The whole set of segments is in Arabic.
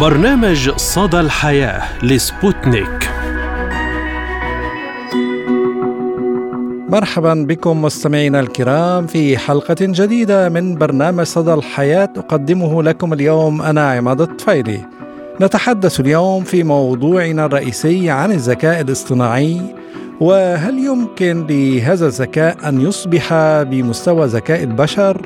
برنامج صدى الحياة لسبوتنيك مرحبا بكم مستمعينا الكرام في حلقة جديدة من برنامج صدى الحياة أقدمه لكم اليوم أنا عماد الطفيلي نتحدث اليوم في موضوعنا الرئيسي عن الذكاء الاصطناعي وهل يمكن لهذا الذكاء أن يصبح بمستوى ذكاء البشر؟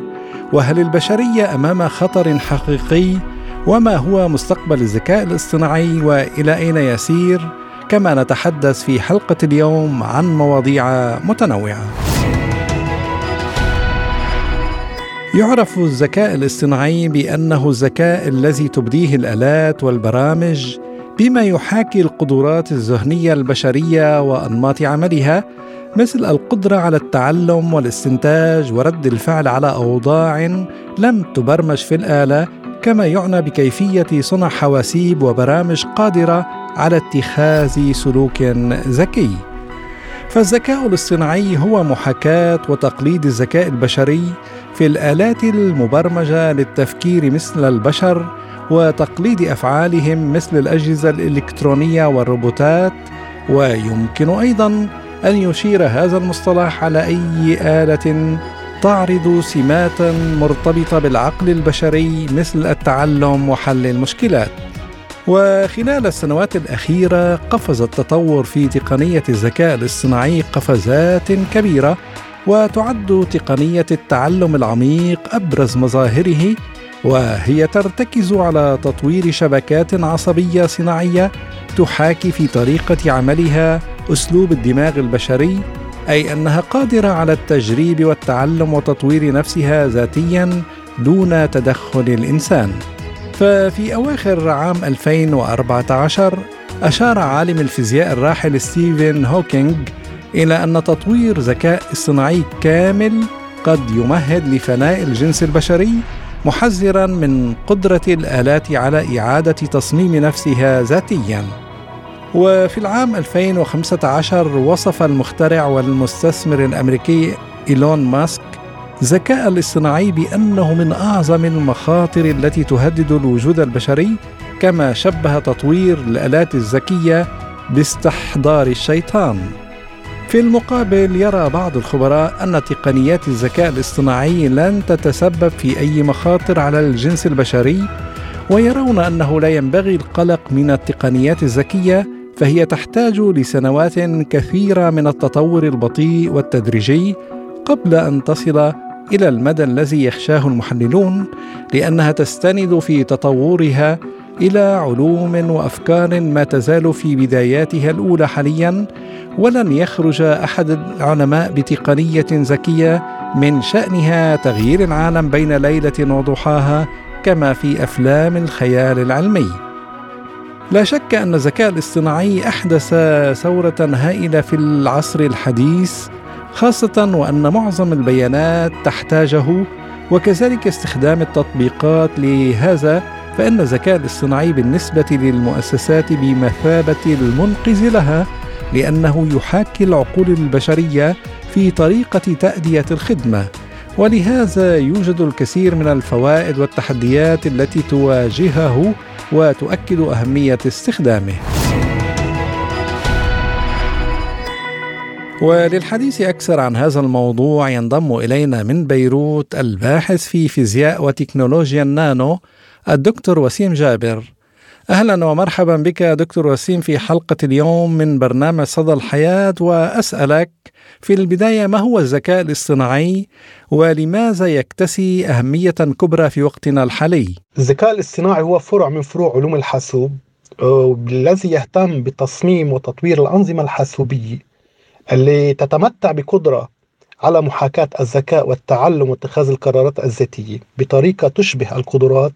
وهل البشرية أمام خطر حقيقي؟ وما هو مستقبل الذكاء الاصطناعي وإلى أين يسير؟ كما نتحدث في حلقة اليوم عن مواضيع متنوعة. يعرف الذكاء الاصطناعي بأنه الذكاء الذي تبديه الآلات والبرامج بما يحاكي القدرات الذهنية البشرية وأنماط عملها مثل القدرة على التعلم والاستنتاج ورد الفعل على أوضاع لم تبرمج في الآلة كما يعنى بكيفية صنع حواسيب وبرامج قادرة على اتخاذ سلوك ذكي. فالذكاء الاصطناعي هو محاكاة وتقليد الذكاء البشري في الآلات المبرمجة للتفكير مثل البشر وتقليد أفعالهم مثل الأجهزة الإلكترونية والروبوتات. ويمكن أيضا أن يشير هذا المصطلح على أي آلة تعرض سمات مرتبطة بالعقل البشري مثل التعلم وحل المشكلات. وخلال السنوات الأخيرة قفز التطور في تقنية الذكاء الاصطناعي قفزات كبيرة وتعد تقنية التعلم العميق أبرز مظاهره وهي ترتكز على تطوير شبكات عصبية صناعية تحاكي في طريقة عملها أسلوب الدماغ البشري أي أنها قادرة على التجريب والتعلم وتطوير نفسها ذاتيا دون تدخل الإنسان. ففي أواخر عام 2014 أشار عالم الفيزياء الراحل ستيفن هوكينج إلى أن تطوير ذكاء اصطناعي كامل قد يمهد لفناء الجنس البشري محذرا من قدرة الآلات على إعادة تصميم نفسها ذاتيا. وفي العام 2015 وصف المخترع والمستثمر الأمريكي إيلون ماسك الذكاء الاصطناعي بأنه من أعظم المخاطر التي تهدد الوجود البشري كما شبه تطوير الآلات الذكية باستحضار الشيطان. في المقابل يرى بعض الخبراء أن تقنيات الذكاء الاصطناعي لن تتسبب في أي مخاطر على الجنس البشري ويرون أنه لا ينبغي القلق من التقنيات الذكية فهي تحتاج لسنوات كثيرة من التطور البطيء والتدريجي قبل أن تصل إلى المدى الذي يخشاه المحللون لأنها تستند في تطورها إلى علوم وأفكار ما تزال في بداياتها الأولى حاليا ولن يخرج أحد العلماء بتقنية ذكية من شأنها تغيير العالم بين ليلة وضحاها كما في أفلام الخيال العلمي. لا شك أن الذكاء الاصطناعي أحدث ثورة هائلة في العصر الحديث خاصة وأن معظم البيانات تحتاجه وكذلك استخدام التطبيقات لهذا فإن الذكاء الاصطناعي بالنسبة للمؤسسات بمثابة المنقذ لها لأنه يحاكي العقول البشرية في طريقة تأدية الخدمة. ولهذا يوجد الكثير من الفوائد والتحديات التي تواجهه وتؤكد أهمية استخدامه. وللحديث أكثر عن هذا الموضوع ينضم إلينا من بيروت الباحث في فيزياء وتكنولوجيا النانو الدكتور وسيم جابر. أهلا ومرحبا بك دكتور وسيم في حلقة اليوم من برنامج صدى الحياة وأسألك في البداية ما هو الذكاء الاصطناعي ولماذا يكتسي أهمية كبرى في وقتنا الحالي؟ الذكاء الاصطناعي هو فرع من فروع علوم الحاسوب آه، الذي يهتم بتصميم وتطوير الأنظمة الحاسوبية اللي تتمتع بقدرة على محاكاة الذكاء والتعلم واتخاذ القرارات الذاتية بطريقة تشبه القدرات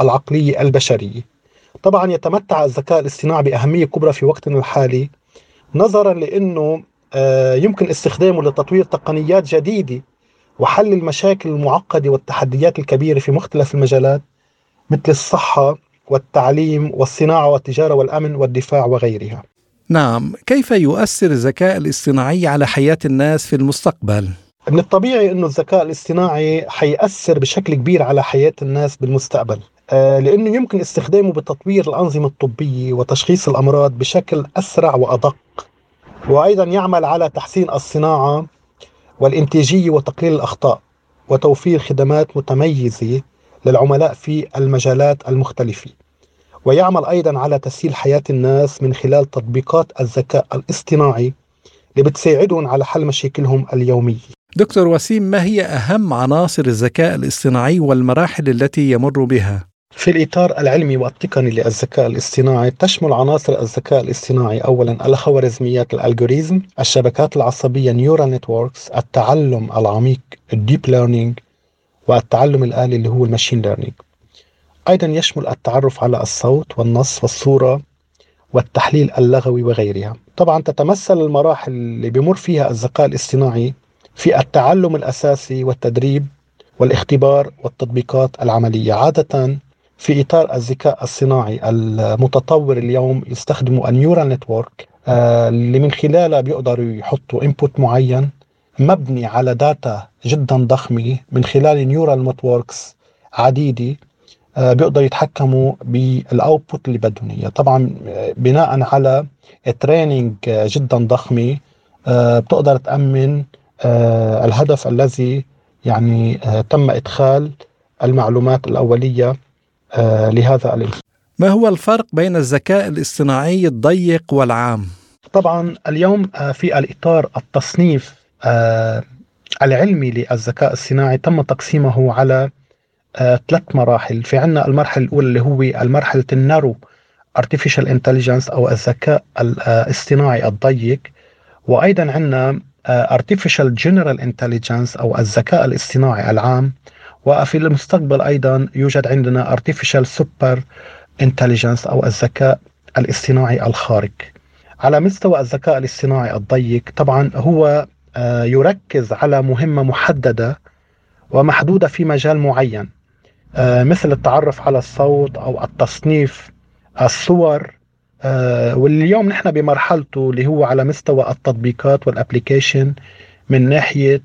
العقلية البشرية طبعا يتمتع الذكاء الاصطناعي بأهمية كبرى في وقتنا الحالي نظرا لأنه آه، يمكن استخدامه لتطوير تقنيات جديدة وحل المشاكل المعقدة والتحديات الكبيرة في مختلف المجالات مثل الصحة والتعليم والصناعة والتجارة والأمن والدفاع وغيرها نعم كيف يؤثر الذكاء الاصطناعي على حياة الناس في المستقبل؟ من الطبيعي انه الذكاء الاصطناعي حيأثر بشكل كبير على حياة الناس بالمستقبل لأنه يمكن استخدامه بتطوير الأنظمة الطبية وتشخيص الأمراض بشكل أسرع وأدق. وأيضا يعمل على تحسين الصناعة والإنتاجية وتقليل الأخطاء وتوفير خدمات متميزة للعملاء في المجالات المختلفة. ويعمل أيضا على تسهيل حياة الناس من خلال تطبيقات الذكاء الاصطناعي اللي بتساعدهم على حل مشاكلهم اليومية. دكتور وسيم ما هي أهم عناصر الذكاء الاصطناعي والمراحل التي يمر بها؟ في الإطار العلمي والتقني للذكاء الاصطناعي تشمل عناصر الذكاء الاصطناعي. أولا الخوارزميات ال algorithms الشبكات العصبية neural networks التعلم العميق ال deep learning والتعلم الآلي اللي هو ال machine learning أيضا يشمل التعرف على الصوت والنص والصورة والتحليل اللغوي وغيرها. طبعا تتمثل المراحل اللي بمر فيها الذكاء الاصطناعي في التعلم الأساسي والتدريب والاختبار والتطبيقات العملية. عادة في إطار الذكاء الصناعي المتطور اليوم يستخدموا ال neural network آه، اللي من خلالها بيقدروا يحطوا input معين مبني على data جدا ضخمة من خلال neural networks عديدة آه، بيقدروا يتحكموا بال output اللي بدهم إياه. طبعا آه، بناء على training جدا ضخمة بتقدر تأمن الهدف الذي يعني تم إدخال المعلومات الأولية آه، لهذا الانسان ما هو الفرق بين الذكاء الاصطناعي الضيق والعام؟ طبعا اليوم آه، في الإطار التصنيف آه، العلمي للذكاء الصناعي تم تقسيمه على ثلاث مراحل. في عنا المرحلة الأولى اللي هو المرحلة النارو artificial intelligence أو الذكاء الاصطناعي الضيق. وأيضا عندنا artificial general intelligence أو الذكاء الاصطناعي العام. وفي المستقبل أيضا يوجد عندنا artificial super intelligence أو الذكاء الاصطناعي الخارق. على مستوى الذكاء الاصطناعي الضيق طبعا هو آه، يركز على مهمة محددة ومحدودة في مجال معين. آه، مثل التعرف على الصوت أو التصنيف الصور آه، واليوم نحن بمرحلته اللي هو على مستوى التطبيقات وال application من ناحية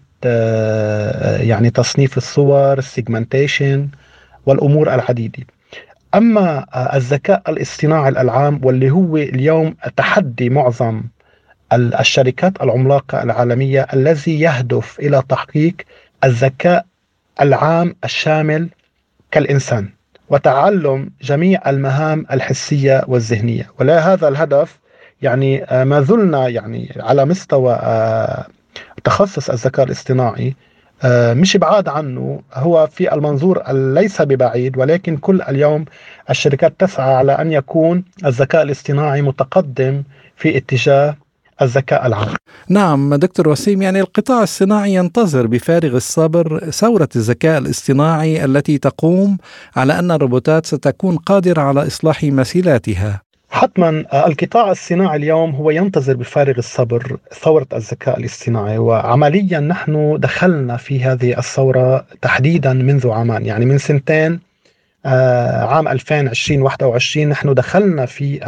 يعني تصنيف الصور ال segmentation والأمور العديده أما آه، الذكاء الاصطناعي العام واللي هو اليوم تحدي معظم الشركات العملاقة العالمية الذي يهدف إلى تحقيق الذكاء العام الشامل كالإنسان وتعلم جميع المهام الحسية والذهنية. ولا هذا الهدف يعني آه، ما زلنا يعني على مستوى تخصص الذكاء الاصطناعي آه، مش بعاد عنه هو في المنظور ليس ببعيد ولكن كل اليوم الشركات تسعى على أن يكون الذكاء الاصطناعي متقدم في اتجاه الذكاء العام. نعم دكتور وسيم يعني القطاع الصناعي ينتظر بفارغ الصبر ثورة الذكاء الاصطناعي التي تقوم على أن الروبوتات ستكون قادرة على إصلاح مسيلاتها. حتما آه، القطاع الصناعي اليوم هو ينتظر بفارغ الصبر ثورة الذكاء الاصطناعي وعمليا نحن دخلنا في هذه الثورة تحديدا منذ عامان يعني من سنتين آه، عام 2020 21 نحن دخلنا في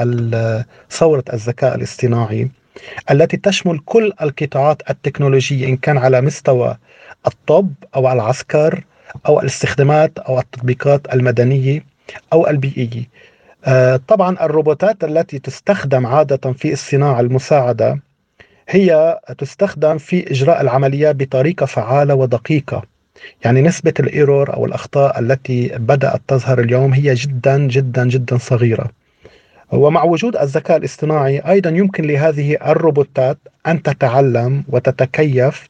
ثورة الذكاء الاصطناعي التي تشمل كل القطاعات التكنولوجية إن كان على مستوى الطب أو العسكر أو الاستخدامات أو التطبيقات المدنية أو البيئية. طبعا الروبوتات التي تستخدم عادة في الصناعة المساعدة هي تستخدم في إجراء العمليات بطريقة فعالة ودقيقة. يعني نسبة الإيرور أو الأخطاء التي بدأت تظهر اليوم هي جدا جدا جدا صغيرة. ومع وجود الذكاء الاصطناعي أيضا يمكن لهذه الروبوتات أن تتعلم وتتكيف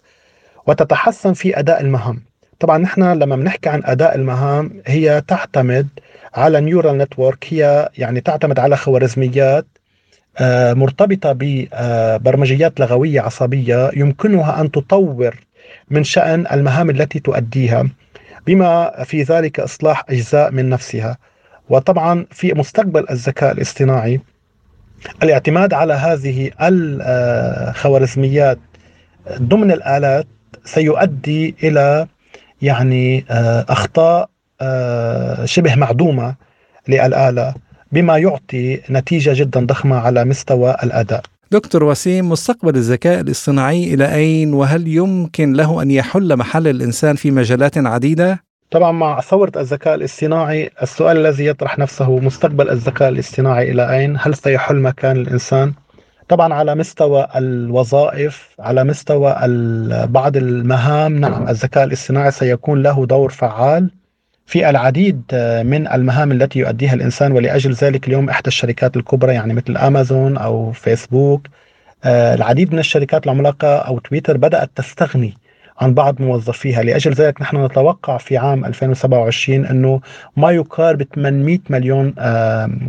وتتحسن في أداء المهام. طبعا نحن لما بنحكي عن أداء المهام هي تعتمد على نيورال نتورك هي يعني تعتمد على خوارزميات آه، مرتبطة ببرمجيات لغوية عصبية يمكنها أن تطور من شأن المهام التي تؤديها بما في ذلك إصلاح أجزاء من نفسها. وطبعا في مستقبل الذكاء الاصطناعي الاعتماد على هذه الخوارزميات ضمن الآلات سيؤدي إلى يعني آه، أخطاء شبه معدومة للآلة بما يعطي نتيجة جدا ضخمة على مستوى الأداء دكتور وسيم مستقبل الذكاء الاصطناعي إلى أين وهل يمكن له أن يحل محل الإنسان في مجالات عديدة؟ طبعا مع ثورة الذكاء الاصطناعي السؤال الذي يطرح نفسه مستقبل الذكاء الاصطناعي إلى أين؟ هل سيحل مكان الإنسان؟ طبعا على مستوى الوظائف على مستوى بعض المهام نعم الذكاء الاصطناعي سيكون له دور فعال في العديد من المهام التي يؤديها الإنسان ولأجل ذلك اليوم إحدى الشركات الكبرى يعني مثل أمازون أو فيسبوك آه، العديد من الشركات العملاقة أو تويتر بدأت تستغني عن بعض موظفيها. لأجل ذلك نحن نتوقع في عام 2027 أنه ما يقارب 800 مليون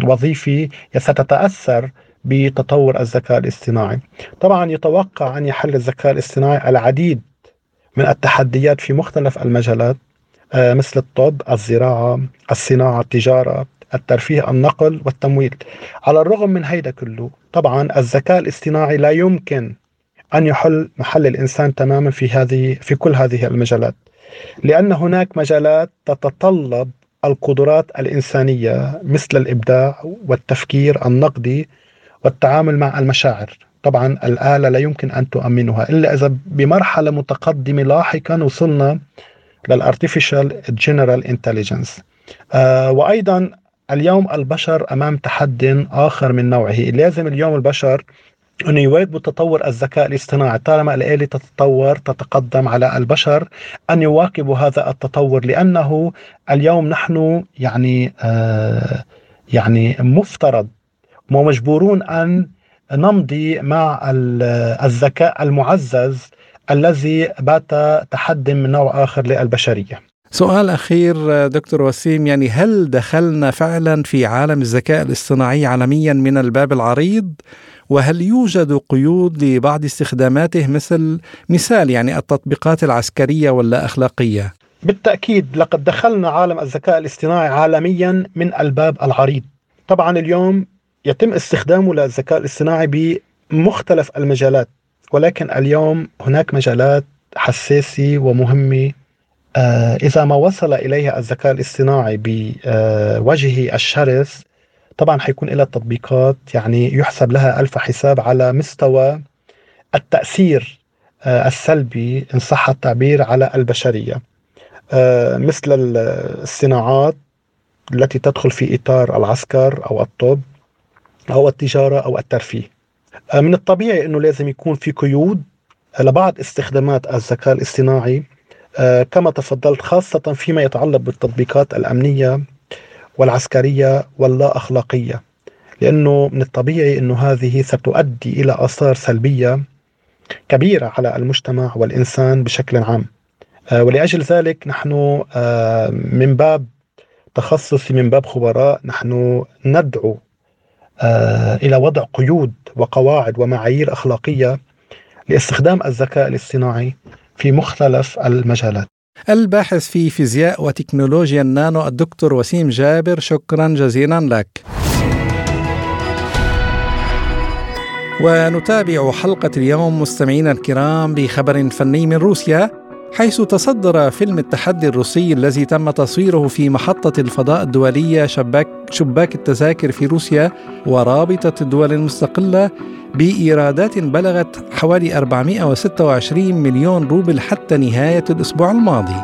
وظيفة ستتأثر بتطور الذكاء الاصطناعي. طبعا يتوقع أن يحل الذكاء الاصطناعي العديد من التحديات في مختلف المجالات. آه، مثل الطب الزراعة الصناعة التجارة الترفيه النقل والتمويل. على الرغم من هيدا كله طبعا الذكاء الاصطناعي لا يمكن أن يحل محل الإنسان تماما في هذه في كل هذه المجالات لأن هناك مجالات تتطلب القدرات الإنسانية مثل الإبداع والتفكير النقدي والتعامل مع المشاعر. طبعا الآلة لا يمكن أن تؤمنها إلا إذا بمرحلة متقدمة لاحقا وصلنا لل artificial general intelligence وأيضا اليوم البشر أمام تحد آخر من نوعه. لازم اليوم البشر أن يواكبوا تطور الذكاء الاصطناعي. طالما الآلة تتطور تتقدم على البشر أن يواكبوا هذا التطور لأنه اليوم نحن يعني آه يعني مفترض ومجبورون أن نمضي مع الذكاء المعزز الذي بات تحد من نوع آخر للبشرية. سؤال أخير دكتور وسيم يعني هل دخلنا فعلا في عالم الذكاء الاصطناعي عالميا من الباب العريض؟ وهل يوجد قيود لبعض استخداماته مثل مثال يعني التطبيقات العسكرية ولا أخلاقية؟ بالتأكيد لقد دخلنا عالم الذكاء الاصطناعي عالميا من الباب العريض. طبعا اليوم يتم استخدامه للذكاء الاصطناعي بمختلف المجالات. ولكن اليوم هناك مجالات حساسة ومهمة. آه، إذا ما وصل إليها الذكاء الاصطناعي بوجهه الشرس طبعا حيكون لها تطبيقات يعني يحسب لها ألف حساب على مستوى التأثير آه، السلبي إن صح التعبير على البشرية. آه، مثل الصناعات التي تدخل في إطار العسكر أو الطب أو التجارة أو الترفيه. من الطبيعي أنه لازم يكون في قيود لبعض استخدامات الذكاء الاصطناعي كما تفضلت خاصة فيما يتعلق بالتطبيقات الأمنية والعسكرية واللا أخلاقية. لأنه من الطبيعي أنه هذه ستؤدي إلى آثار سلبية كبيرة على المجتمع والإنسان بشكل عام. آه، ولأجل ذلك نحن آه، من باب تخصصي من باب خبراء نحن ندعو آه، إلى وضع قيود وقواعد ومعايير أخلاقية لاستخدام الذكاء الاصطناعي في مختلف المجالات. الباحث في فيزياء وتكنولوجيا النانو الدكتور وسيم جابر شكرا جزيلا لك. ونتابع حلقة اليوم مستمعينا الكرام بخبر فني من روسيا. حيث تصدر فيلم التحدي الروسي الذي تم تصويره في محطة الفضاء الدولية شباك, شباك التذاكر في روسيا ورابطة الدول المستقلة بإيرادات بلغت حوالي 426 مليون روبل حتى نهاية الأسبوع الماضي.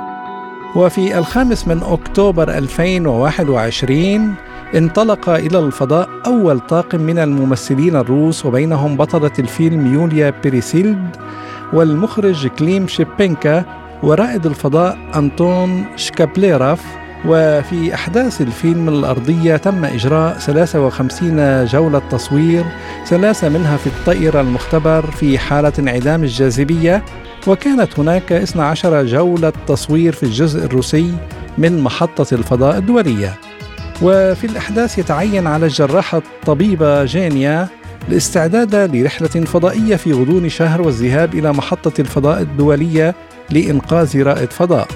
وفي الخامس من أكتوبر 2021 انطلق إلى الفضاء أول طاقم من الممثلين الروس وبينهم بطلة الفيلم يوليا بيريسيلد والمخرج كليم شيبينكا ورائد الفضاء أنطون شكابليراف وفي أحداث الفيلم الأرضية تم إجراء 53 جولة تصوير ثلاثة منها في الطائرة المختبر في حالة انعدام الجاذبية وكانت هناك 12 جولة تصوير في الجزء الروسي من محطة الفضاء الدولية. وفي الأحداث يتعين على الجراحة الطبيبة جينيا الاستعداد لرحلة فضائية في غضون شهر والذهاب إلى محطة الفضاء الدولية لإنقاذ رائد فضاء.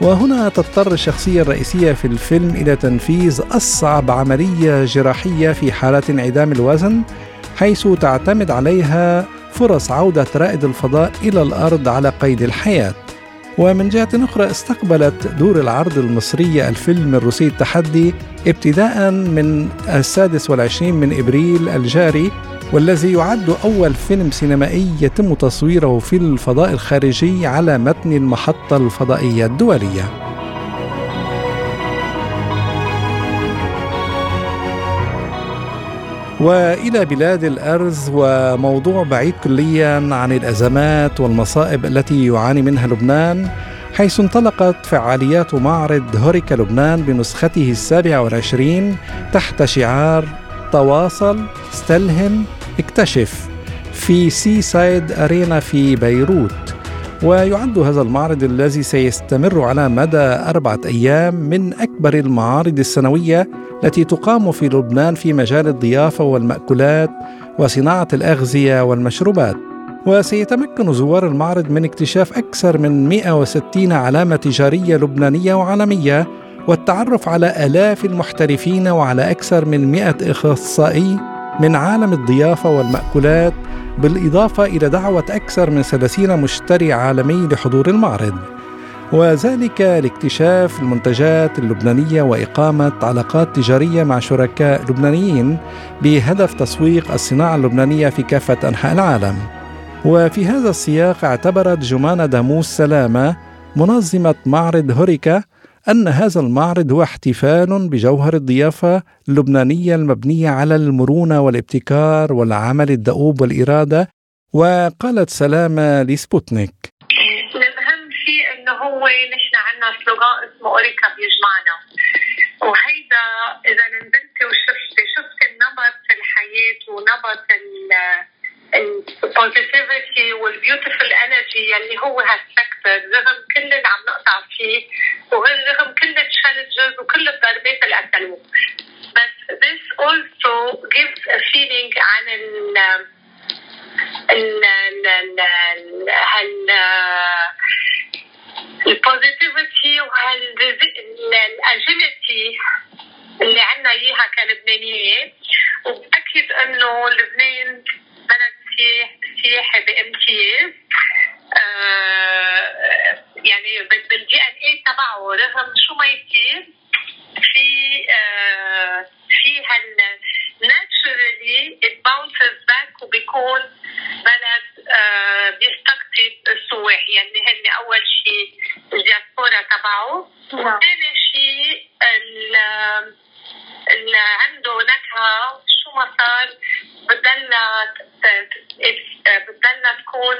وهنا تضطر الشخصية الرئيسية في الفيلم إلى تنفيذ أصعب عملية جراحية في حالة انعدام الوزن حيث تعتمد عليها فرص عودة رائد الفضاء إلى الأرض على قيد الحياة. ومن جهة أخرى استقبلت دور العرض المصرية الفيلم الروسي التحدي ابتداء من السادس والعشرين من إبريل الجاري والذي يعد أول فيلم سينمائي يتم تصويره في الفضاء الخارجي على متن المحطة الفضائية الدولية. وإلى بلاد الأرز وموضوع بعيد كليا عن الأزمات والمصائب التي يعاني منها لبنان حيث انطلقت فعاليات معرض هوريكا لبنان بنسخته السابعة والعشرين تحت شعار تواصل استلهم اكتشف في سي سايد أرينا في بيروت ويعد هذا المعرض الذي سيستمر على مدى أربعة أيام من أكبر المعارض السنوية التي تقام في لبنان في مجال الضيافة والمأكولات وصناعة الأغذية والمشروبات. وسيتمكن زوار المعرض من اكتشاف أكثر من 160 علامة تجارية لبنانية وعالمية والتعرف على آلاف المحترفين وعلى أكثر من 100 إخصائي من عالم الضيافة والمأكولات بالإضافة إلى دعوة أكثر من 30 مشتري عالمي لحضور المعرض. وذلك لاكتشاف المنتجات اللبنانية وإقامة علاقات تجارية مع شركاء لبنانيين بهدف تسويق الصناعة اللبنانية في كافة أنحاء العالم. وفي هذا السياق اعتبرت جمانة داموس سلامة منظمة معرض هوريكا أن هذا المعرض هو احتفال بجوهر الضيافة اللبنانية المبنية على المرونة والابتكار والعمل الدؤوب والإرادة. وقالت سلامة لسبوتنيك. الأهم شيء أنه هو نحن عندنا سلوغان اسمه أوريكا بيجمعنا وهيدا إذا نزلتي وشفتي شفتي النمط الحياة ونمط ال positivity وال beautiful energy يلي هو هال sector. رغم كل اللي عم نقطع فيه. ورغم كل ال challenges وكل الضربات اللي قتلوه بس this also gives a feeling عن ال ال ال هال ال positivity وهال agility اللي عندنا إياها كلبنانيين وبتاكد إنه لبنان بلد سياحي بامتياز آه يعني بال DNA تبعه رغم شو ما يصير في آه في هال naturally it bounces back وبيكون بلد آه بيستقطب السواح. يعني هن أول شيء الدياسبورا تبعه. وثاني شيء اللي عنده نكهة. شو ما صار بتضلها بتضلها تكون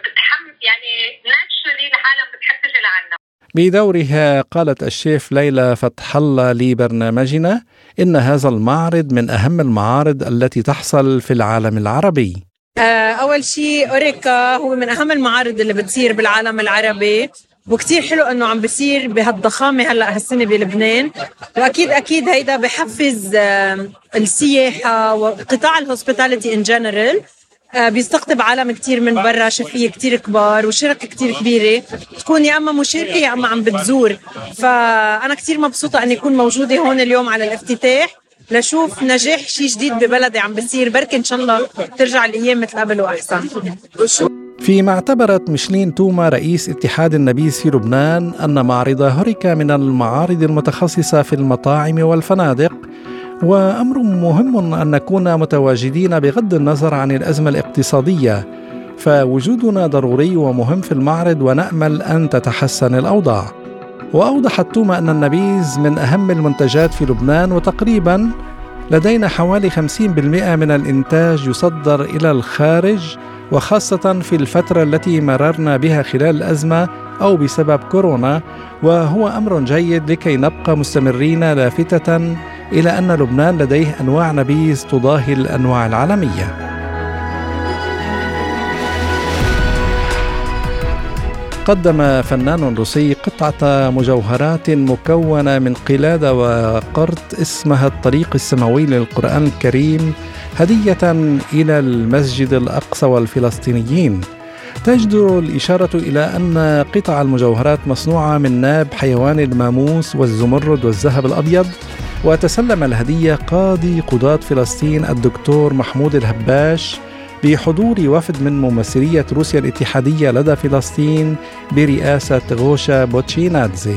بتحم يعني ناتشرالي العالم بتحب تجي لعنا. بدورها قالت الشيف ليلى فتح الله لبرنامجنا إن هذا المعرض من أهم المعارض التي تحصل في العالم العربي. أول شيء هوريكا هو من أهم المعارض اللي بتصير بالعالم العربي وكتير حلو إنه عم بصير بهالضخامة هلأ هالسنة بلبنان وأكيد أكيد هيدا بحفز السياحة وقطاع ال hospitality in general بيستقطب عالم كتير من برا شيفية كتير كبار وشركات كتير كبيرة. تكون يا أما مشاركة يا أما عم بتزور. فأنا كتير مبسوطة أني أكون موجودة هون اليوم على الافتتاح لشوف نجاح شيء جديد ببلدي عم بصير. بركي إن شاء الله ترجع الأيام مثل قبل وأحسن. فيما اعتبرت ميشلين توما رئيس اتحاد النبيذ في لبنان أن معرض هوريكا من المعارض المتخصصة في المطاعم والفنادق وأمر مهم أن نكون متواجدين بغض النظر عن الأزمة الاقتصادية فوجودنا ضروري ومهم في المعرض ونأمل أن تتحسن الأوضاع. وأوضحت توما أن النبيذ من أهم المنتجات في لبنان وتقريبا لدينا حوالي 50% من الإنتاج يصدر إلى الخارج وخاصة في الفترة التي مررنا بها خلال الأزمة أو بسبب كورونا وهو أمر جيد لكي نبقى مستمرين لافتة إلى أن لبنان لديه أنواع نبيذ تضاهي الأنواع العالمية. قدم فنان روسي قطعة مجوهرات مكونة من قلادة وقرط اسمها الطريق السماوي للقرآن الكريم هدية إلى المسجد الأقصى والفلسطينيين تجدر الإشارة إلى أن قطع المجوهرات مصنوعة من ناب حيوان الماموس والزمرد والذهب الأبيض وتسلم الهدية قاضي قضاة فلسطين الدكتور محمود الهباش بحضور وفد من ممثلية روسيا الاتحادية لدى فلسطين برئاسة غوشا بوتشينادزي.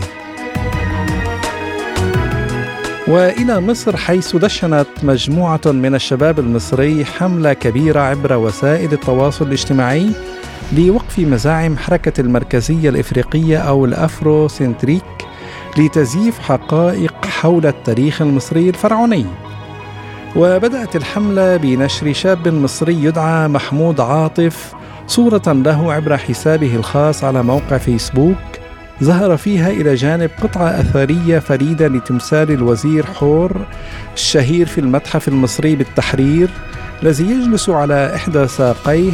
وإلى مصر حيث دشنت مجموعة من الشباب المصري حملة كبيرة عبر وسائل التواصل الاجتماعي لوقف مزاعم حركة المركزية الإفريقية أو ال Afrocentric لتزييف حقائق حول التاريخ المصري الفرعوني. وبدأت الحملة بنشر شاب مصري يدعى محمود عاطف صورة له عبر حسابه الخاص على موقع فيسبوك. ظهر فيها إلى جانب قطعة أثرية فريدة لتمثال الوزير حور الشهير في المتحف المصري بالتحرير الذي يجلس على إحدى ساقيه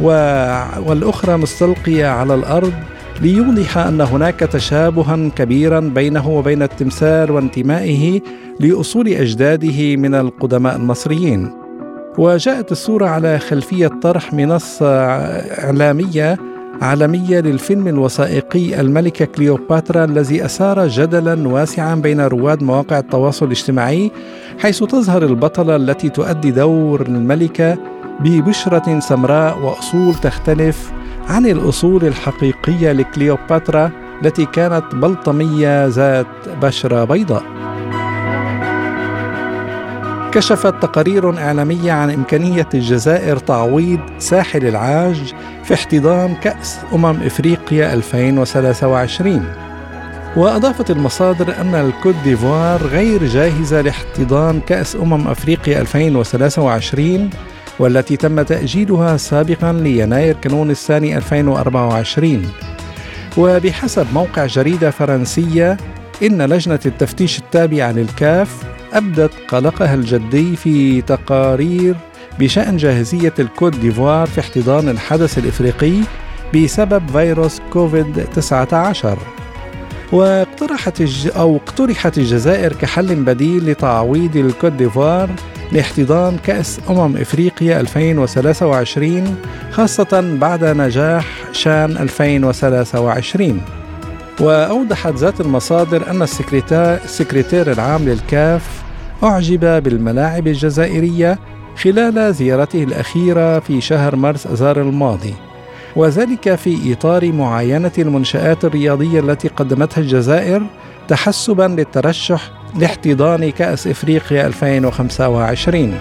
والأخرى مستلقية على الأرض ليوضح أن هناك تشابها كبيرا بينه وبين التمثال وانتمائه لأصول أجداده من القدماء المصريين. وجاءت الصورة على خلفية طرح منصة إعلامية عالمية للفيلم الوثائقي الملكة كليوباترا الذي أثار جدلا واسعا بين رواد مواقع التواصل الاجتماعي حيث تظهر البطلة التي تؤدي دور الملكة ببشرة سمراء وأصول تختلف عن الأصول الحقيقية لكليوباترا التي كانت بلطمية ذات بشرة بيضاء. كشفت تقارير إعلامية عن إمكانية الجزائر تعويض ساحل العاج في احتضان كأس أمم إفريقيا 2023 وأضافت المصادر أن الكوت ديفوار غير جاهزة لاحتضان كأس أمم أفريقيا 2023 والتي تم تأجيلها سابقا ليناير كانون الثاني 2024 وبحسب موقع جريدة فرنسية إن لجنة التفتيش التابعة للكاف أبدت قلقها الجدي في تقارير بشأن جاهزية الكوت ديفوار في احتضان الحدث الإفريقي بسبب فيروس كوفيد 19 واقترحت الج... أو اقترحت الجزائر كحل بديل لتعويض الكوت ديفوار لاحتضان كأس أمم إفريقيا 2023 خاصة بعد نجاح شان 2023 وأوضحت ذات المصادر أن السكرتير العام للكاف أعجب بالملاعب الجزائرية خلال زيارته الأخيرة في شهر مارس أذار الماضي. وذلك في إطار معاينة المنشآت الرياضية التي قدمتها الجزائر تحسبا للترشح لاحتضان كأس إفريقيا 2025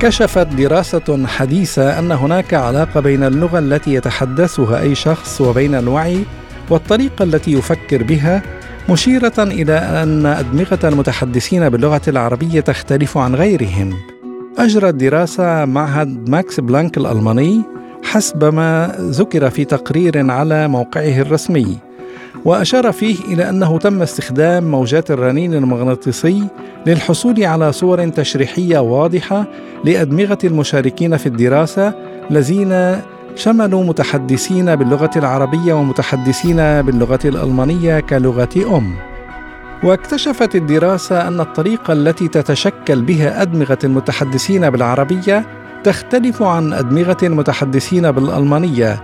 كشفت دراسة حديثة أن هناك علاقة بين اللغة التي يتحدثها أي شخص وبين الوعي والطريقة التي يفكر بها مشيرة إلى أن أدمغة المتحدثين باللغة العربية تختلف عن غيرهم. أجرت دراسة معهد ماكس بلانك الألماني حسب ما ذكر في تقرير على موقعه الرسمي وأشار فيه إلى أنه تم استخدام موجات الرنين المغناطيسي للحصول على صور تشريحية واضحة لأدمغة المشاركين في الدراسة الذين شملوا متحدثين باللغة العربية ومتحدثين باللغة الألمانية كلغة أم. واكتشفت الدراسة أن الطريقة التي تتشكل بها أدمغة المتحدثين بالعربية تختلف عن أدمغة المتحدثين بالألمانية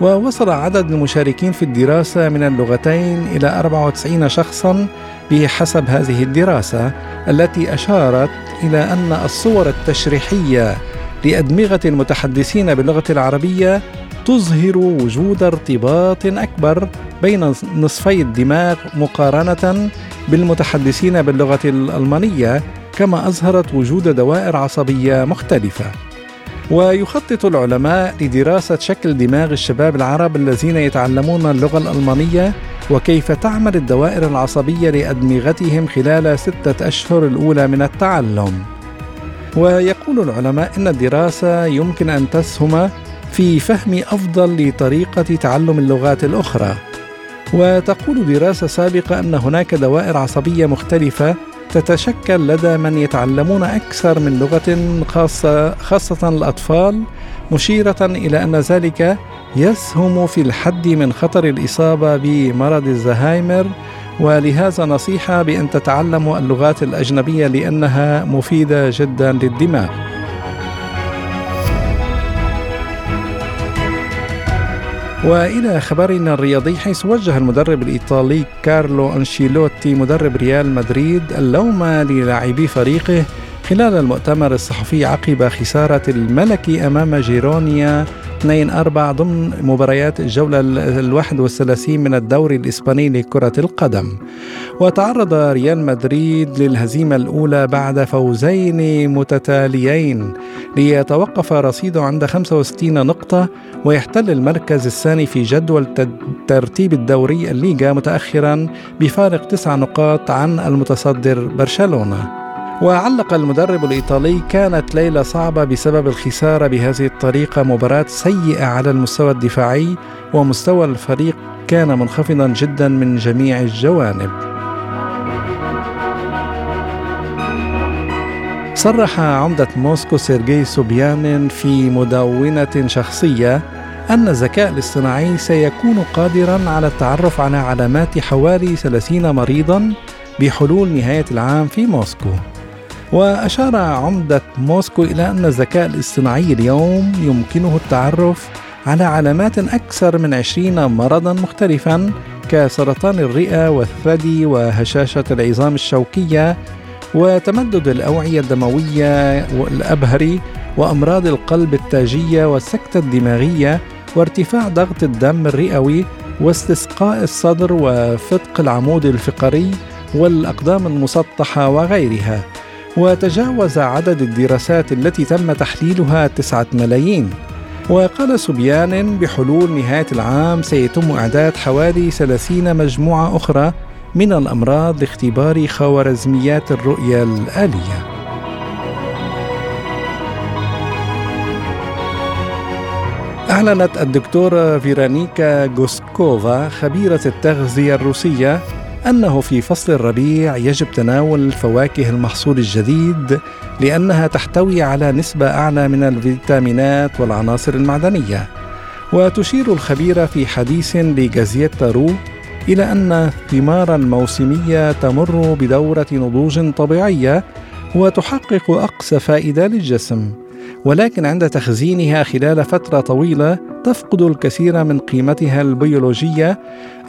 ووصل عدد المشاركين في الدراسة من اللغتين إلى 94 شخصا بحسب هذه الدراسة التي أشارت إلى أن الصور التشريحية لأدمغة المتحدثين باللغة العربية تظهر وجود ارتباط أكبر بين نصفي الدماغ مقارنة بالمتحدثين باللغة الألمانية كما أظهرت وجود دوائر عصبية مختلفة ويخطط العلماء لدراسة شكل دماغ الشباب العرب الذين يتعلمون اللغة الألمانية وكيف تعمل الدوائر العصبية لأدمغتهم خلال ستة أشهر الأولى من التعلم. ويقول العلماء إن الدراسة يمكن أن تسهم في فهم أفضل لطريقة تعلم اللغات الأخرى. وتقول دراسة سابقة أن هناك دوائر عصبية مختلفة تتشكل لدى من يتعلمون أكثر من لغة خاصة خاصة الأطفال مشيرة إلى أن ذلك يسهم في الحد من خطر الإصابة بمرض الزهايمر ولهذا نصيحة بأن تتعلموا اللغات الأجنبية لأنها مفيدة جدا للدماغ. وإلى خبرنا الرياضي حيث وجه المدرب الإيطالي كارلو أنشيلوتي مدرب ريال مدريد اللوم للاعبي فريقه خلال المؤتمر الصحفي عقب خسارة الملكي أمام جيرونيا 2-4 ضمن مباريات الجولة الواحد والثلاثين من الدوري الإسباني لكرة القدم. وتعرض ريال مدريد للهزيمة الأولى بعد فوزين متتاليين. ليتوقف رصيده عند 65 نقطة ويحتل المركز الثاني في جدول ترتيب الدوري الليغا متأخرا بفارق تسع نقاط عن المتصدر برشلونة. وعلق المدرب الإيطالي كانت ليلة صعبة بسبب الخسارة بهذه الطريقة مباراة سيئة على المستوى الدفاعي ومستوى الفريق كان منخفضا جدا من جميع الجوانب. صرح عمدة موسكو سيرجي سوبيانين في مدونة شخصية أن الذكاء الاصطناعي سيكون قادرا على التعرف على علامات حوالي 30 مريضا بحلول نهاية العام في موسكو. وأشار عمدة موسكو إلى أن الذكاء الاصطناعي اليوم يمكنه التعرف على علامات أكثر من 20 مرضا مختلفا كسرطان الرئة والثدي وهشاشة العظام الشوكية وتمدد الأوعية الدموية والأبهري وأمراض القلب التاجية والسكتة الدماغية وارتفاع ضغط الدم الرئوي واستسقاء الصدر وفتق العمود الفقري والأقدام المسطحة وغيرها. وتجاوز عدد الدراسات التي تم تحليلها تسعة ملايين. وقال سبيان بحلول نهاية العام سيتم إعداد حوالي 30 مجموعة أخرى من الأمراض لاختبار خوارزميات الرؤية الآلية. أعلنت الدكتورة فيرانيكا غوسكوفا خبيرة التغذية الروسية أنه في فصل الربيع يجب تناول الفواكه المحصول الجديد لأنها تحتوي على نسبة أعلى من الفيتامينات والعناصر المعدنية. وتشير الخبيرة في حديث لجازيتا رو إلى أن الثمار الموسمية تمر بدورة نضوج طبيعية وتحقق أقصى فائدة للجسم. ولكن عند تخزينها خلال فترة طويلة تفقد الكثير من قيمتها البيولوجية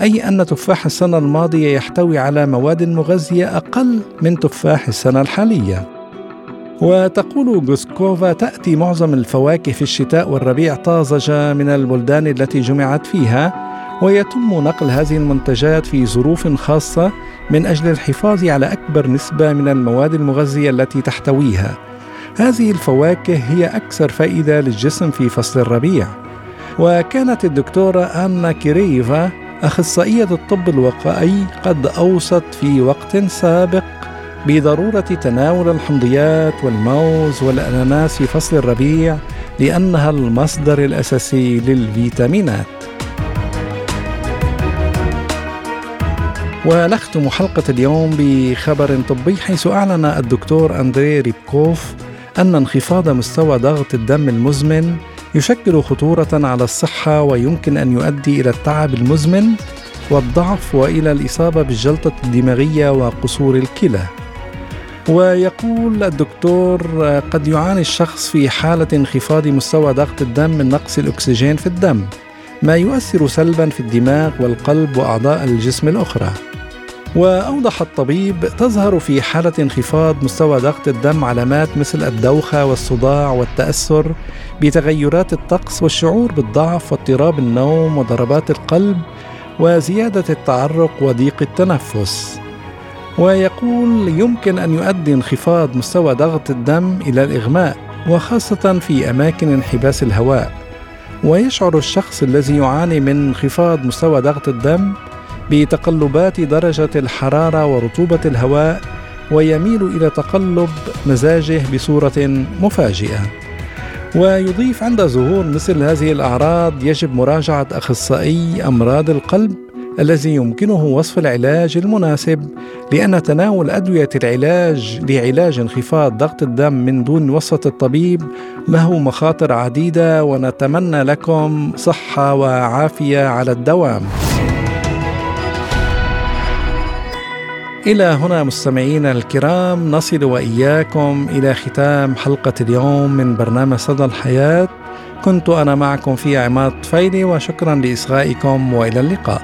أي أن تفاح السنة الماضية يحتوي على مواد مغذية أقل من تفاح السنة الحالية. وتقول جوسكوفا تأتي معظم الفواكه في الشتاء والربيع طازجة من البلدان التي جمعت فيها ويتم نقل هذه المنتجات في ظروف خاصة من أجل الحفاظ على أكبر نسبة من المواد المغذية التي تحتويها. هذه الفواكه هي أكثر فائدة للجسم في فصل الربيع. وكانت الدكتورة آنا كيريفا أخصائية الطب الوقائي قد أوصت في وقت سابق بضرورة تناول الحمضيات والموز والأناناس في فصل الربيع لأنها المصدر الأساسي للفيتامينات. ونختم حلقة اليوم بخبر طبي حيث أعلن الدكتور أندري ريبكوف أن انخفاض مستوى ضغط الدم المزمن يشكل خطورة على الصحة ويمكن أن يؤدي إلى التعب المزمن والضعف وإلى الإصابة بالجلطة الدماغية وقصور الكلى. ويقول الدكتور قد يعاني الشخص في حالة انخفاض مستوى ضغط الدم من نقص الأكسجين في الدم، ما يؤثر سلبا في الدماغ والقلب وأعضاء الجسم الأخرى. وأوضح الطبيب تظهر في حالة انخفاض مستوى ضغط الدم علامات مثل الدوخة والصداع والتأثر بتغيرات الطقس والشعور بالضعف واضطراب النوم وضربات القلب وزيادة التعرق وضيق التنفس. ويقول يمكن أن يؤدي انخفاض مستوى ضغط الدم إلى الإغماء وخاصة في أماكن انحباس الهواء. ويشعر الشخص الذي يعاني من انخفاض مستوى ضغط الدم بتقلبات درجة الحرارة ورطوبة الهواء ويميل إلى تقلب مزاجه بصورة مفاجئة. ويضيف عند ظهور مثل هذه الأعراض يجب مراجعة أخصائي أمراض القلب الذي يمكنه وصف العلاج المناسب لأن تناول أدوية العلاج لعلاج انخفاض ضغط الدم من دون وصفة الطبيب له مخاطر عديدة ونتمنى لكم صحة وعافية على الدوام. إلى هنا مستمعينا الكرام نصل وإياكم إلى ختام حلقة اليوم من برنامج صدى الحياة. كنت أنا معكم في عماد طفيلي وشكرا لإصغائكم وإلى اللقاء.